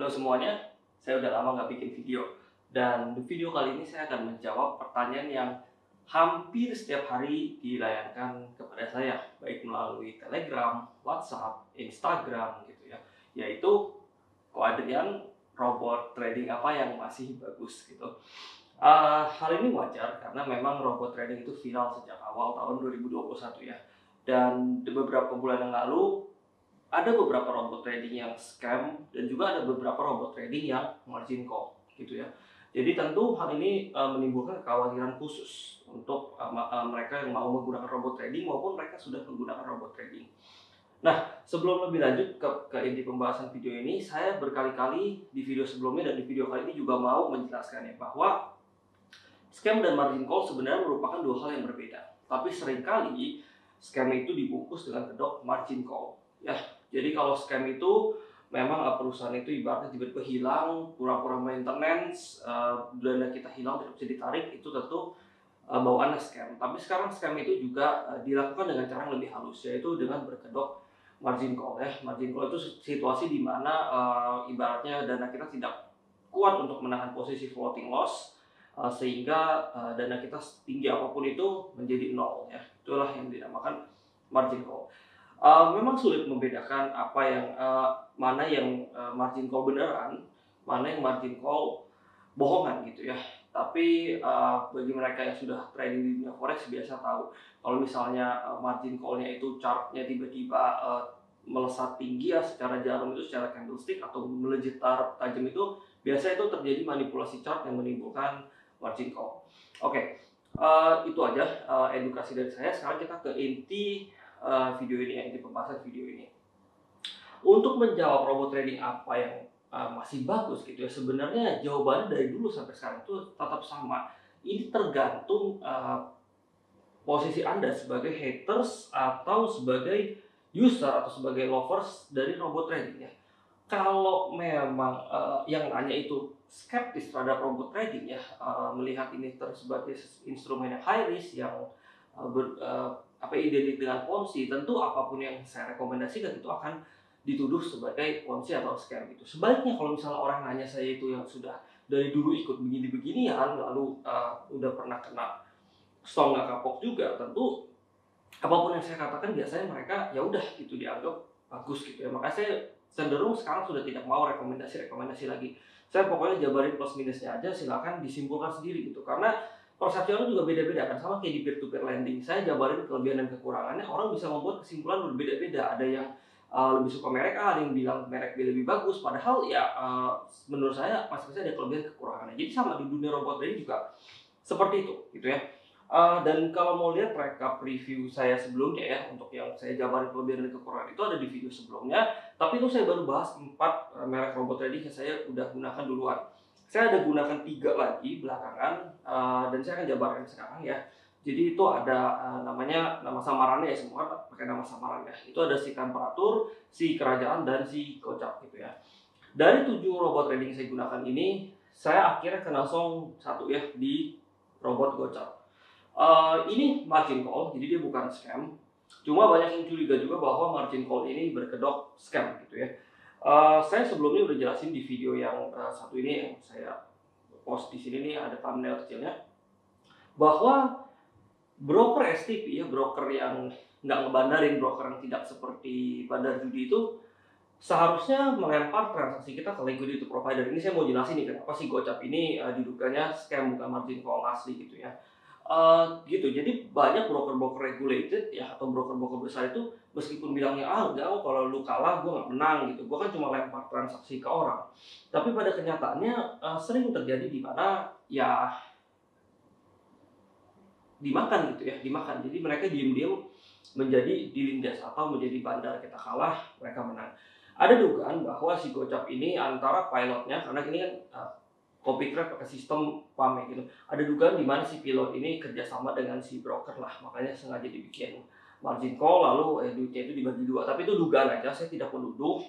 Halo semuanya, saya udah lama nggak bikin video dan di video kali ini saya akan menjawab pertanyaan yang hampir setiap hari dilayangkan kepada saya baik melalui Telegram, WhatsApp, Instagram gitu ya, yaitu Adrian robot trading apa yang masih bagus gitu. Uh, hal ini wajar karena memang robot trading itu viral sejak awal tahun 2021 ya. Dan beberapa bulan yang lalu ada beberapa robot trading yang scam dan juga ada beberapa robot trading yang margin call gitu ya. Jadi tentu hal ini uh, menimbulkan kekhawatiran khusus untuk uh, uh, mereka yang mau menggunakan robot trading maupun mereka sudah menggunakan robot trading. Nah, sebelum lebih lanjut ke, ke inti pembahasan video ini, saya berkali-kali di video sebelumnya dan di video kali ini juga mau menjelaskan ya bahwa scam dan margin call sebenarnya merupakan dua hal yang berbeda. Tapi sering kali scam itu dibungkus dengan kedok margin call. Ya, jadi kalau scam itu memang uh, perusahaan itu ibaratnya tiba-tiba hilang, pura-pura maintenance, uh, dana kita hilang tidak bisa ditarik, itu tentu uh, bawaannya scam. Tapi sekarang scam itu juga uh, dilakukan dengan cara yang lebih halus, yaitu dengan berkedok margin call ya. Margin call itu situasi di mana uh, ibaratnya dana kita tidak kuat untuk menahan posisi floating loss, uh, sehingga uh, dana kita tinggi apa pun itu menjadi nol ya. Itulah yang dinamakan margin call. Uh, memang sulit membedakan apa yang uh, mana yang uh, margin call beneran, mana yang margin call bohongan gitu ya. Tapi uh, bagi mereka yang sudah trading di dunia forex biasa tahu kalau misalnya uh, margin callnya itu chartnya tiba-tiba uh, melesat tinggi ya secara jarum itu secara candlestick atau melejit tajam itu biasa itu terjadi manipulasi chart yang menimbulkan margin call. Oke, okay. uh, itu aja uh, edukasi dari saya. Sekarang kita ke inti uh, video ini ya, di pembahasan video ini. Untuk menjawab robot trading apa yang uh, masih bagus gitu ya, sebenarnya jawabannya dari dulu sampai sekarang itu tetap sama. Ini tergantung uh, posisi Anda sebagai haters atau sebagai user atau sebagai lovers dari robot trading ya. Kalau memang uh, yang nanya itu skeptis terhadap robot trading ya, uh, melihat ini sebagai instrumen yang high risk yang uh, ber, uh, apa identik dengan ponzi, tentu apa pun yang saya rekomendasikan itu akan dituduh sebagai ponzi atau scam itu. Sebaliknya kalau misalnya orang nanya saya itu yang sudah dari dulu ikut begini-begini ya, lalu uh, udah pernah kena stong nggak kapok juga, tentu apa pun yang saya katakan biasanya mereka ya udah gitu dianggap bagus gitu ya. Makanya saya cenderung sekarang sudah tidak mau rekomendasi-rekomendasi lagi. Saya pokoknya jabarin plus minusnya aja, silakan disimpulkan sendiri gitu. Karena persepsi orang juga beda-beda kan. Sama kayak di peer to peer lending. Saya jabarin kelebihan dan kekurangannya orang bisa membuat kesimpulan berbeda-beda ada yang uh, lebih suka merek A ada yang bilang merek B lebih bagus. Padahal ya uh, menurut saya masing-masing ada kelebihan kekurangannya. Jadi sama di dunia robot trading juga seperti itu gitu ya. Uh, dan kalau mau lihat rekap review saya sebelumnya ya untuk yang saya jabarin kelebihan dan kekurangan itu ada di video sebelumnya. Tapi itu saya baru bahas empat merek robot trading yang saya udah gunakan duluan saya ada gunakan tiga lagi belakangan uh, dan saya akan jabarkan sekarang ya. Jadi itu ada uh, namanya nama samarannya ya semua pakai nama samarannya. Itu ada si Kamperatur, si Kerajaan dan si Kocak gitu ya. Dari tujuh robot trading saya gunakan ini, saya akhirnya kena song satu ya di robot Gocap. Uh, ini margin call, jadi dia bukan scam. Cuma banyak yang curiga juga bahwa margin call ini berkedok scam gitu ya. Uh, saya sebelumnya udah jelasin di video yang uh, satu ini yang saya post di sini nih ada thumbnail kecilnya. Bahwa broker STP ya broker yang nggak ngebandarin broker yang tidak seperti bandar judi itu seharusnya melempar transaksi kita ke liquidity provider. Ini saya mau jelasin nih kenapa sih gocap ini uh, diduganya scam bukan margin call asli gitu ya Uh, gitu. Jadi banyak broker-broker regulated ya atau broker-broker besar itu meskipun bilangnya ah enggak oh, kalau lu kalah gue nggak menang gitu. Gue kan cuma lempar transaksi ke orang. Tapi pada kenyataannya uh, sering terjadi di mana ya dimakan gitu ya dimakan. Jadi mereka diem-diem menjadi dilindas atau menjadi bandar kita kalah mereka menang. Ada dugaan bahwa si gocap ini antara pilotnya karena ini kan uh, copy trap pakai sistem PAME gitu. Ada dugaan di mana si pilot ini kerjasama dengan si broker lah, makanya sengaja dibikin margin call lalu eh, duitnya itu dibagi dua. Tapi itu dugaan aja, saya tidak menuduh.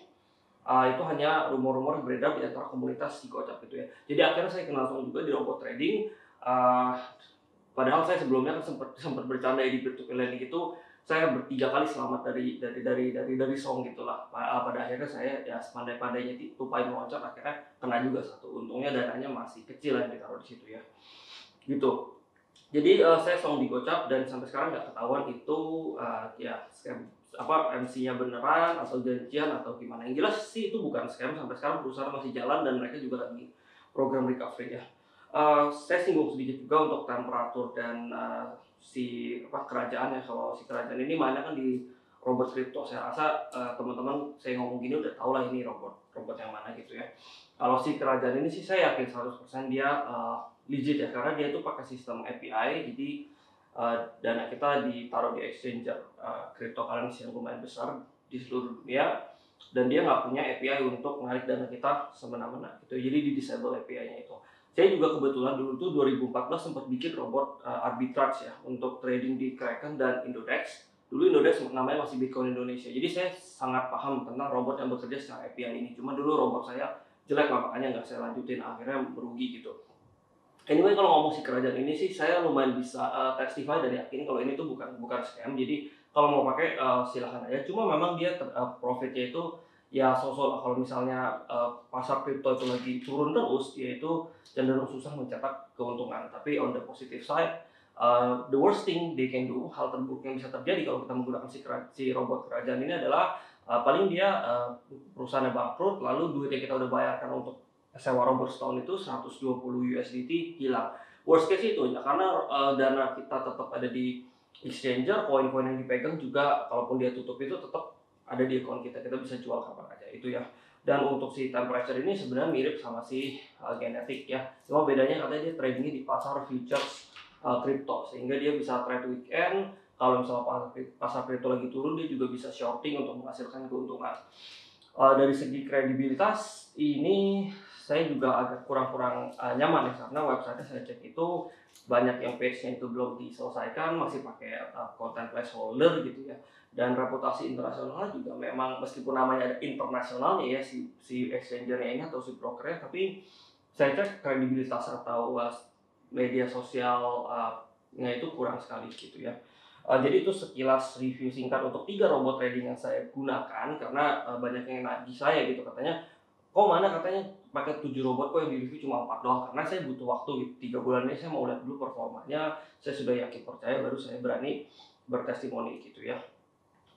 Uh, itu hanya rumor-rumor beredar di antara komunitas si kocap gitu ya. Jadi akhirnya saya kenal langsung juga di robot trading. Uh, padahal saya sebelumnya kan sempat sempat bercanda di peer to peer lending itu saya bertiga kali selamat dari dari dari dari dari song gitulah. Pada akhirnya saya ya sepandai-pandainya tupain loncat akhirnya kena juga satu. Untungnya dananya masih kecil yang ditaruh di situ ya. Gitu. Jadi uh, saya song digocap dan sampai sekarang nggak ketahuan itu uh, ya scam apa MC-nya beneran atau janjian atau gimana. Yang jelas sih itu bukan scam. Sampai sekarang perusahaan masih jalan dan mereka juga lagi program recovery ya uh, saya singgung sedikit juga untuk temperatur dan uh, si apa kerajaan ya. Kalau si kerajaan ini mana kan di robot kripto. Saya rasa uh, teman-teman saya ngomong gini udah tau lah ini robot robot yang mana gitu ya. Kalau si kerajaan ini sih saya yakin 100% dia uh, legit ya. Karena dia itu pakai sistem API jadi uh, dana kita ditaruh di exchanger uh, cryptocurrency yang lumayan besar di seluruh dunia. Dan dia nggak punya API untuk menarik dana kita semena-mena gitu. Jadi di disable API-nya itu saya juga kebetulan dulu tuh 2014 sempat bikin robot uh, arbitrage ya untuk trading di Kraken dan Indodex. Dulu Indodex namanya masih Bitcoin Indonesia. Jadi saya sangat paham tentang robot yang bekerja secara API ini. Cuma dulu robot saya jelek makanya nggak saya lanjutin akhirnya merugi gitu. Anyway kalau ngomong si kerajaan ini sih saya lumayan bisa uh, testify dan yakin kalau ini tuh bukan bukan scam. Jadi kalau mau pakai uh, silahkan aja. Cuma memang dia uh, profitnya itu ya sosok kalau misalnya uh, pasar kripto itu lagi turun terus dia itu cenderung susah mencetak keuntungan. Tapi on the positive side uh, the worst thing they can do hal terburuk yang bisa terjadi kalau kita menggunakan si, si robot kerajaan ini adalah uh, paling dia uh, perusahaannya bangkrut lalu duit yang kita udah bayarkan untuk sewa robot setahun itu 120 USDT hilang. Worst case itu ya karena uh, dana kita tetap ada di exchanger koin-koin yang dipegang juga kalaupun dia tutup itu tetap ada di account kita kita bisa jual kapan aja itu ya. Dan untuk si temperature ini sebenarnya mirip sama si uh, genetik ya. Cuma bedanya katanya dia tradingnya di pasar futures uh, crypto sehingga dia bisa trade weekend. Kalau misalnya pasar, crypto lagi turun dia juga bisa shorting untuk menghasilkan keuntungan. Uh, dari segi kredibilitas ini saya juga agak kurang-kurang uh, nyaman ya karena website saya cek itu banyak yang page-nya itu belum diselesaikan masih pakai uh, content placeholder gitu ya dan reputasi internasional juga memang meskipun namanya ada internasionalnya ya si si exchangernya ini atau si brokernya tapi saya cek kredibilitas atau uh, media sosial uh, itu kurang sekali gitu ya. Uh, jadi itu sekilas review singkat untuk tiga robot trading yang saya gunakan karena uh, banyak yang nagih saya gitu katanya kok mana katanya pakai tujuh robot kok yang di review cuma empat doang? Karena saya butuh waktu gitu tiga bulan ini saya mau lihat dulu performanya saya sudah yakin percaya baru saya berani bertestimoni gitu ya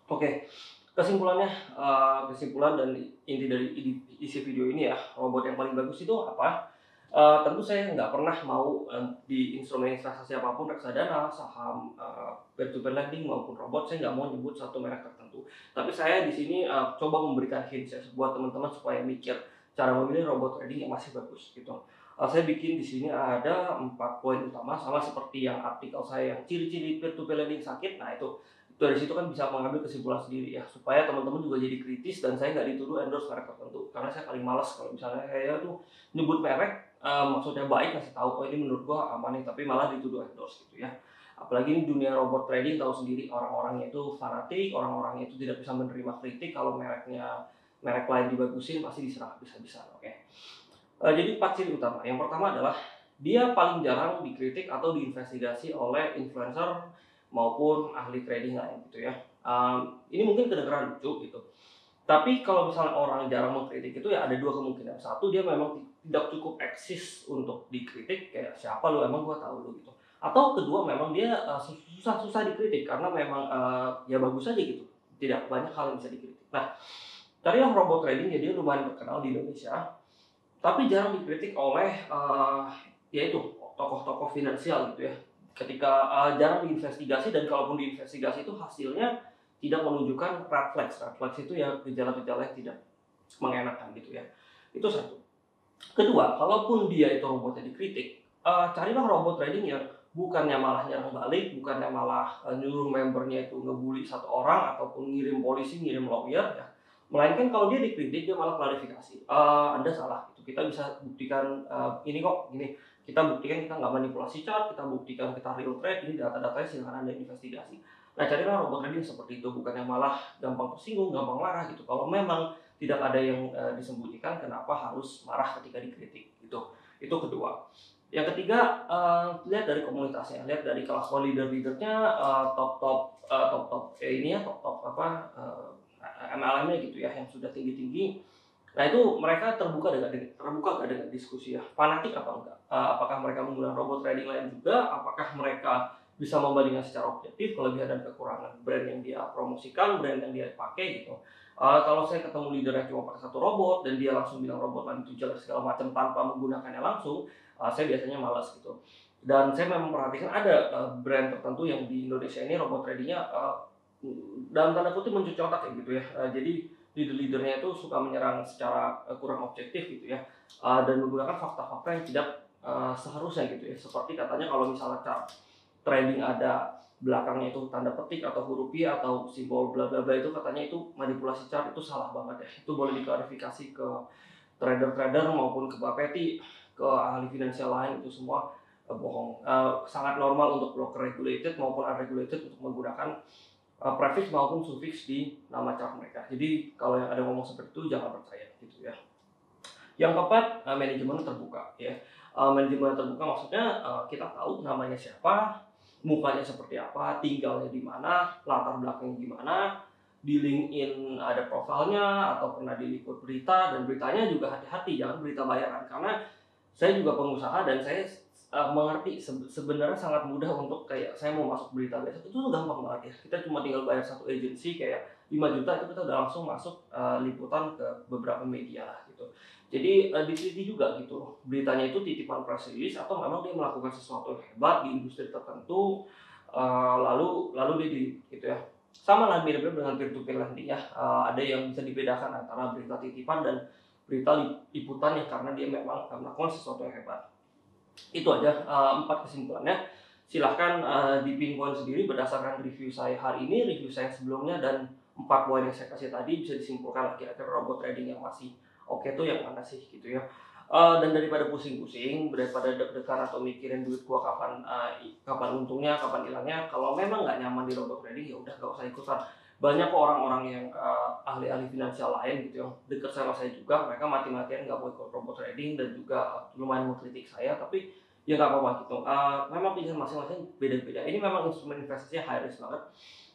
Oke, kesimpulannya, uh, kesimpulan dan inti dari isi video ini ya, robot yang paling bagus itu apa? Uh, tentu saya nggak pernah mau uh, di instrumen investasi apa pun reksadana, saham, uh, peer-to-peer lending maupun robot, saya nggak mau nyebut satu merek tertentu. Tapi saya di sini uh, coba memberikan hints ya buat teman-teman supaya mikir cara memilih robot trading yang masih bagus gitu. Uh, saya bikin di sini ada empat poin utama sama seperti yang artikel saya yang ciri-ciri peer-to-peer lending sakit. Nah itu dari situ kan bisa mengambil kesimpulan sendiri. Ya supaya teman-teman juga jadi kritis dan saya nggak dituduh endorse merek tertentu karena saya paling malas kalau misalnya saya tuh nyebut merek uh, maksudnya baik kasih tahu oh ini menurut gua aman nih tapi malah dituduh endorse gitu ya. Apalagi ini dunia robot trading tahu sendiri orang-orangnya itu fanatik orang-orangnya itu tidak bisa menerima kritik kalau mereknya merek lain dibagusin pasti diserang bisa-bisa oke? Okay? uh, jadi empat ciri utama. Yang pertama adalah dia paling jarang dikritik atau diinvestigasi oleh influencer maupun ahli trading lain gitu ya. Um, ini mungkin kedengeran lucu gitu. Tapi kalau misalnya orang jarang mengkritik itu ya ada dua kemungkinan. Satu dia memang tidak cukup eksis untuk dikritik kayak siapa lu emang gua tahu lu gitu. Atau kedua memang dia uh, susah-susah dikritik karena memang uh, ya bagus aja gitu. Tidak banyak hal yang bisa dikritik. Nah, carilah robot trading jadi lumayan terkenal di Indonesia. Tapi jarang dikritik oleh uh, yaitu tokoh-tokoh finansial gitu ya ketika uh, jarang diinvestigasi dan kalaupun diinvestigasi itu hasilnya tidak menunjukkan red flags itu ya gejala-gejala yang tidak mengenakan gitu ya. Itu satu. Kedua, kalaupun dia itu robotnya dikritik, uh, carilah robot trading yang bukannya malah nyerang balik, bukannya malah uh, nyuruh membernya itu ngebully satu orang ataupun ngirim polisi, ngirim lawyer ya. Melainkan kalau dia dikritik dia malah klarifikasi. Uh, anda salah. Itu kita bisa buktikan uh, ini kok gini kita buktikan kita nggak manipulasi chart, kita buktikan kita real trade, ini data-datanya silahkan anda investigasi. Nah carilah robot trading seperti itu, bukan yang malah gampang tersinggung, gampang marah gitu. Kalau memang tidak ada yang e, disembunyikan, kenapa harus marah ketika dikritik? Itu itu kedua. Yang ketiga, uh, lihat dari komunitasnya, lihat dari kelas leader-leadernya, uh, top-top uh, top-top eh, ini ya, top-top apa uh, MLM-nya gitu ya yang sudah tinggi-tinggi. Nah itu mereka terbuka dengan terbuka gak dengan diskusi ya, fanatik apa enggak? Uh, apakah mereka menggunakan robot trading lain juga? Apakah mereka bisa membandingkan secara objektif kelebihan dan kekurangan brand yang dia promosikan, brand yang dia pakai gitu. Uh, kalau saya ketemu leader yang cuma pakai satu robot dan dia langsung bilang robot lain itu jelek segala macam tanpa menggunakannya langsung, uh, saya biasanya malas gitu. Dan saya memang perhatikan ada uh, brand tertentu yang di Indonesia ini robot tradingnya uh, dalam tanda kutip mencuci otak kayak gitu ya. Uh, jadi leader-leadernya itu suka menyerang secara uh, kurang objektif gitu ya uh, dan menggunakan fakta-fakta yang tidak uh, seharusnya gitu ya. Seperti katanya kalau misalnya trading ada belakangnya itu tanda petik atau huruf I atau simbol bla bla bla itu katanya itu manipulasi chart itu salah banget ya. Itu boleh diklarifikasi ke trader-trader maupun ke Bapeti, ke ahli finansial lain itu semua bohong. Uh, sangat normal untuk broker regulated maupun unregulated untuk menggunakan uh, maupun suffix di nama chart mereka. Jadi kalau yang ada ngomong seperti itu jangan percaya gitu ya. Yang keempat, uh, manajemen terbuka ya. Uh, manajemen terbuka maksudnya uh, kita tahu namanya siapa, mukanya seperti apa, tinggalnya di mana, latar belakangnya gimana, di LinkedIn ada profilnya atau pernah diliput berita dan beritanya juga hati-hati jangan berita bayaran karena saya juga pengusaha dan saya uh, mengerti sebenarnya sangat mudah untuk kayak saya mau masuk berita biasa itu gampang banget ya. Kita cuma tinggal bayar satu agensi kayak 5 juta itu kita udah langsung masuk uh, liputan ke beberapa media gitu. Jadi uh, diteliti juga gitu beritanya itu titipan press release atau memang dia melakukan sesuatu yang hebat di industri tertentu uh, lalu lalu dia di gitu ya. Sama lah mirip-mirip dengan peer to peer lending ya. Uh, ada yang bisa dibedakan antara berita titipan dan berita liputan ya karena dia memang melakukan sesuatu yang hebat itu aja uh, empat kesimpulannya. Silahkan uh, dipinpoint sendiri berdasarkan review saya hari ini review saya sebelumnya dan empat poin yang saya kasih tadi bisa disimpulkan kira-kira robot trading yang masih oke okay tuh yang mana sih gitu ya. Uh, dan daripada pusing-pusing daripada deg-degan atau mikirin duit gua kapan uh, kapan untungnya kapan hilangnya kalau memang nggak nyaman di robot trading ya udah gak usah ikutan banyak orang-orang yang uh, ahli-ahli finansial lain gitu yang dekat sama saya juga mereka mati-matian nggak mau ikut robot trading dan juga lumayan mengkritik saya tapi ya nggak apa-apa gitu uh, memang pilihan masing-masing beda-beda ini memang instrumen investasinya high risk banget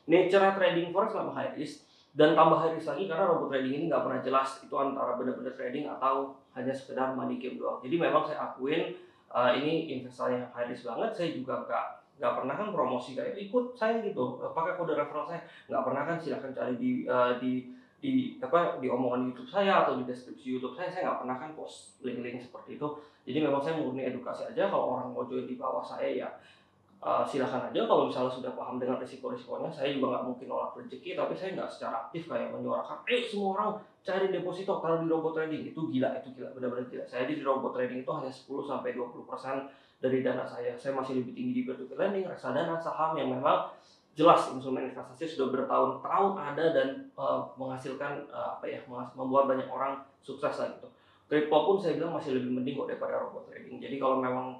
nature trading forex memang high risk dan tambah high risk lagi karena robot trading ini nggak pernah jelas itu antara benar-benar trading atau hanya sekedar money game doang. Jadi memang saya akuin uh, ini investasi yang high risk banget. Saya juga nggak nggak pernah kan promosi kayak ikut saya gitu. Pakai kode referral saya. Nggak pernah kan silahkan cari di uh, di di apa di omongan YouTube saya atau di deskripsi YouTube saya. Saya nggak pernah kan post link-link seperti itu. Jadi memang saya murni edukasi aja. Kalau orang mau join di bawah saya ya uh, silahkan aja. Kalau misalnya sudah paham dengan risiko-risikonya saya juga nggak mungkin nolak rezeki. Tapi saya nggak secara aktif kayak menyuarakan eh semua orang cari deposito kalau di robot trading. Itu gila itu gila benar-benar gila. Saya di robot trading itu hanya 10 sampai 20 persen dari dana saya. Saya masih lebih tinggi di peer-to-peer lending reksadana saham yang memang jelas instrumen investasi sudah bertahun-tahun ada dan uh, menghasilkan uh, apa ya membuat banyak orang sukses lah gitu. Kripto pun saya bilang masih lebih mending kok daripada robot trading. Jadi kalau memang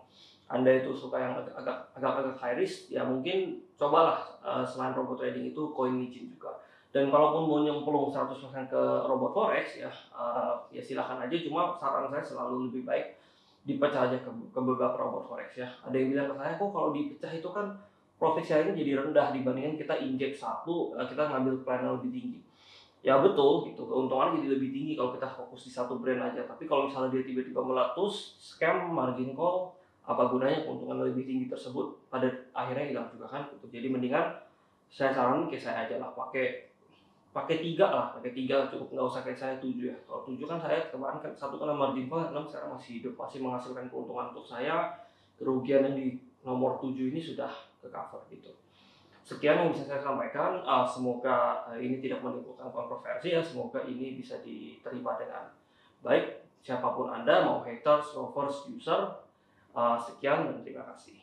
anda itu suka yang agak agak high risk ya mungkin cobalah uh, selain robot trading itu koin micin juga. Dan kalaupun mau nyemplung 100% ke robot forex ya uh, ya silahkan aja. Cuma saran saya selalu lebih baik dipecah aja ke, ke beberapa robot forex ya. Ada yang bilang ke saya kok kalau dipecah itu kan profit sharing jadi rendah dibandingkan kita injek satu uh, kita ngambil plan yang lebih tinggi. Ya betul gitu. Keuntungan jadi lebih tinggi kalau kita fokus di satu brand aja. Tapi kalau misalnya dia tiba-tiba meletus scam margin call apa gunanya keuntungan lebih tinggi tersebut pada akhirnya hilang juga kan gitu. jadi mendingan saya saranin kayak saya aja lah pakai pakai tiga lah pakai tiga cukup. Nggak usah kayak saya tujuh ya. Kalau tujuh kan saya kemarin kan satu kena margin call enam sekarang masih hidup masih menghasilkan keuntungan untuk saya. Kerugian yang di nomor tujuh ini sudah ke cover gitu. Sekian yang bisa saya sampaikan. Uh, semoga uh, ini tidak menimbulkan kontroversi ya. Semoga ini bisa diterima dengan baik. Siapa pun anda mau haters lovers user Uh, sekian dan terima kasih.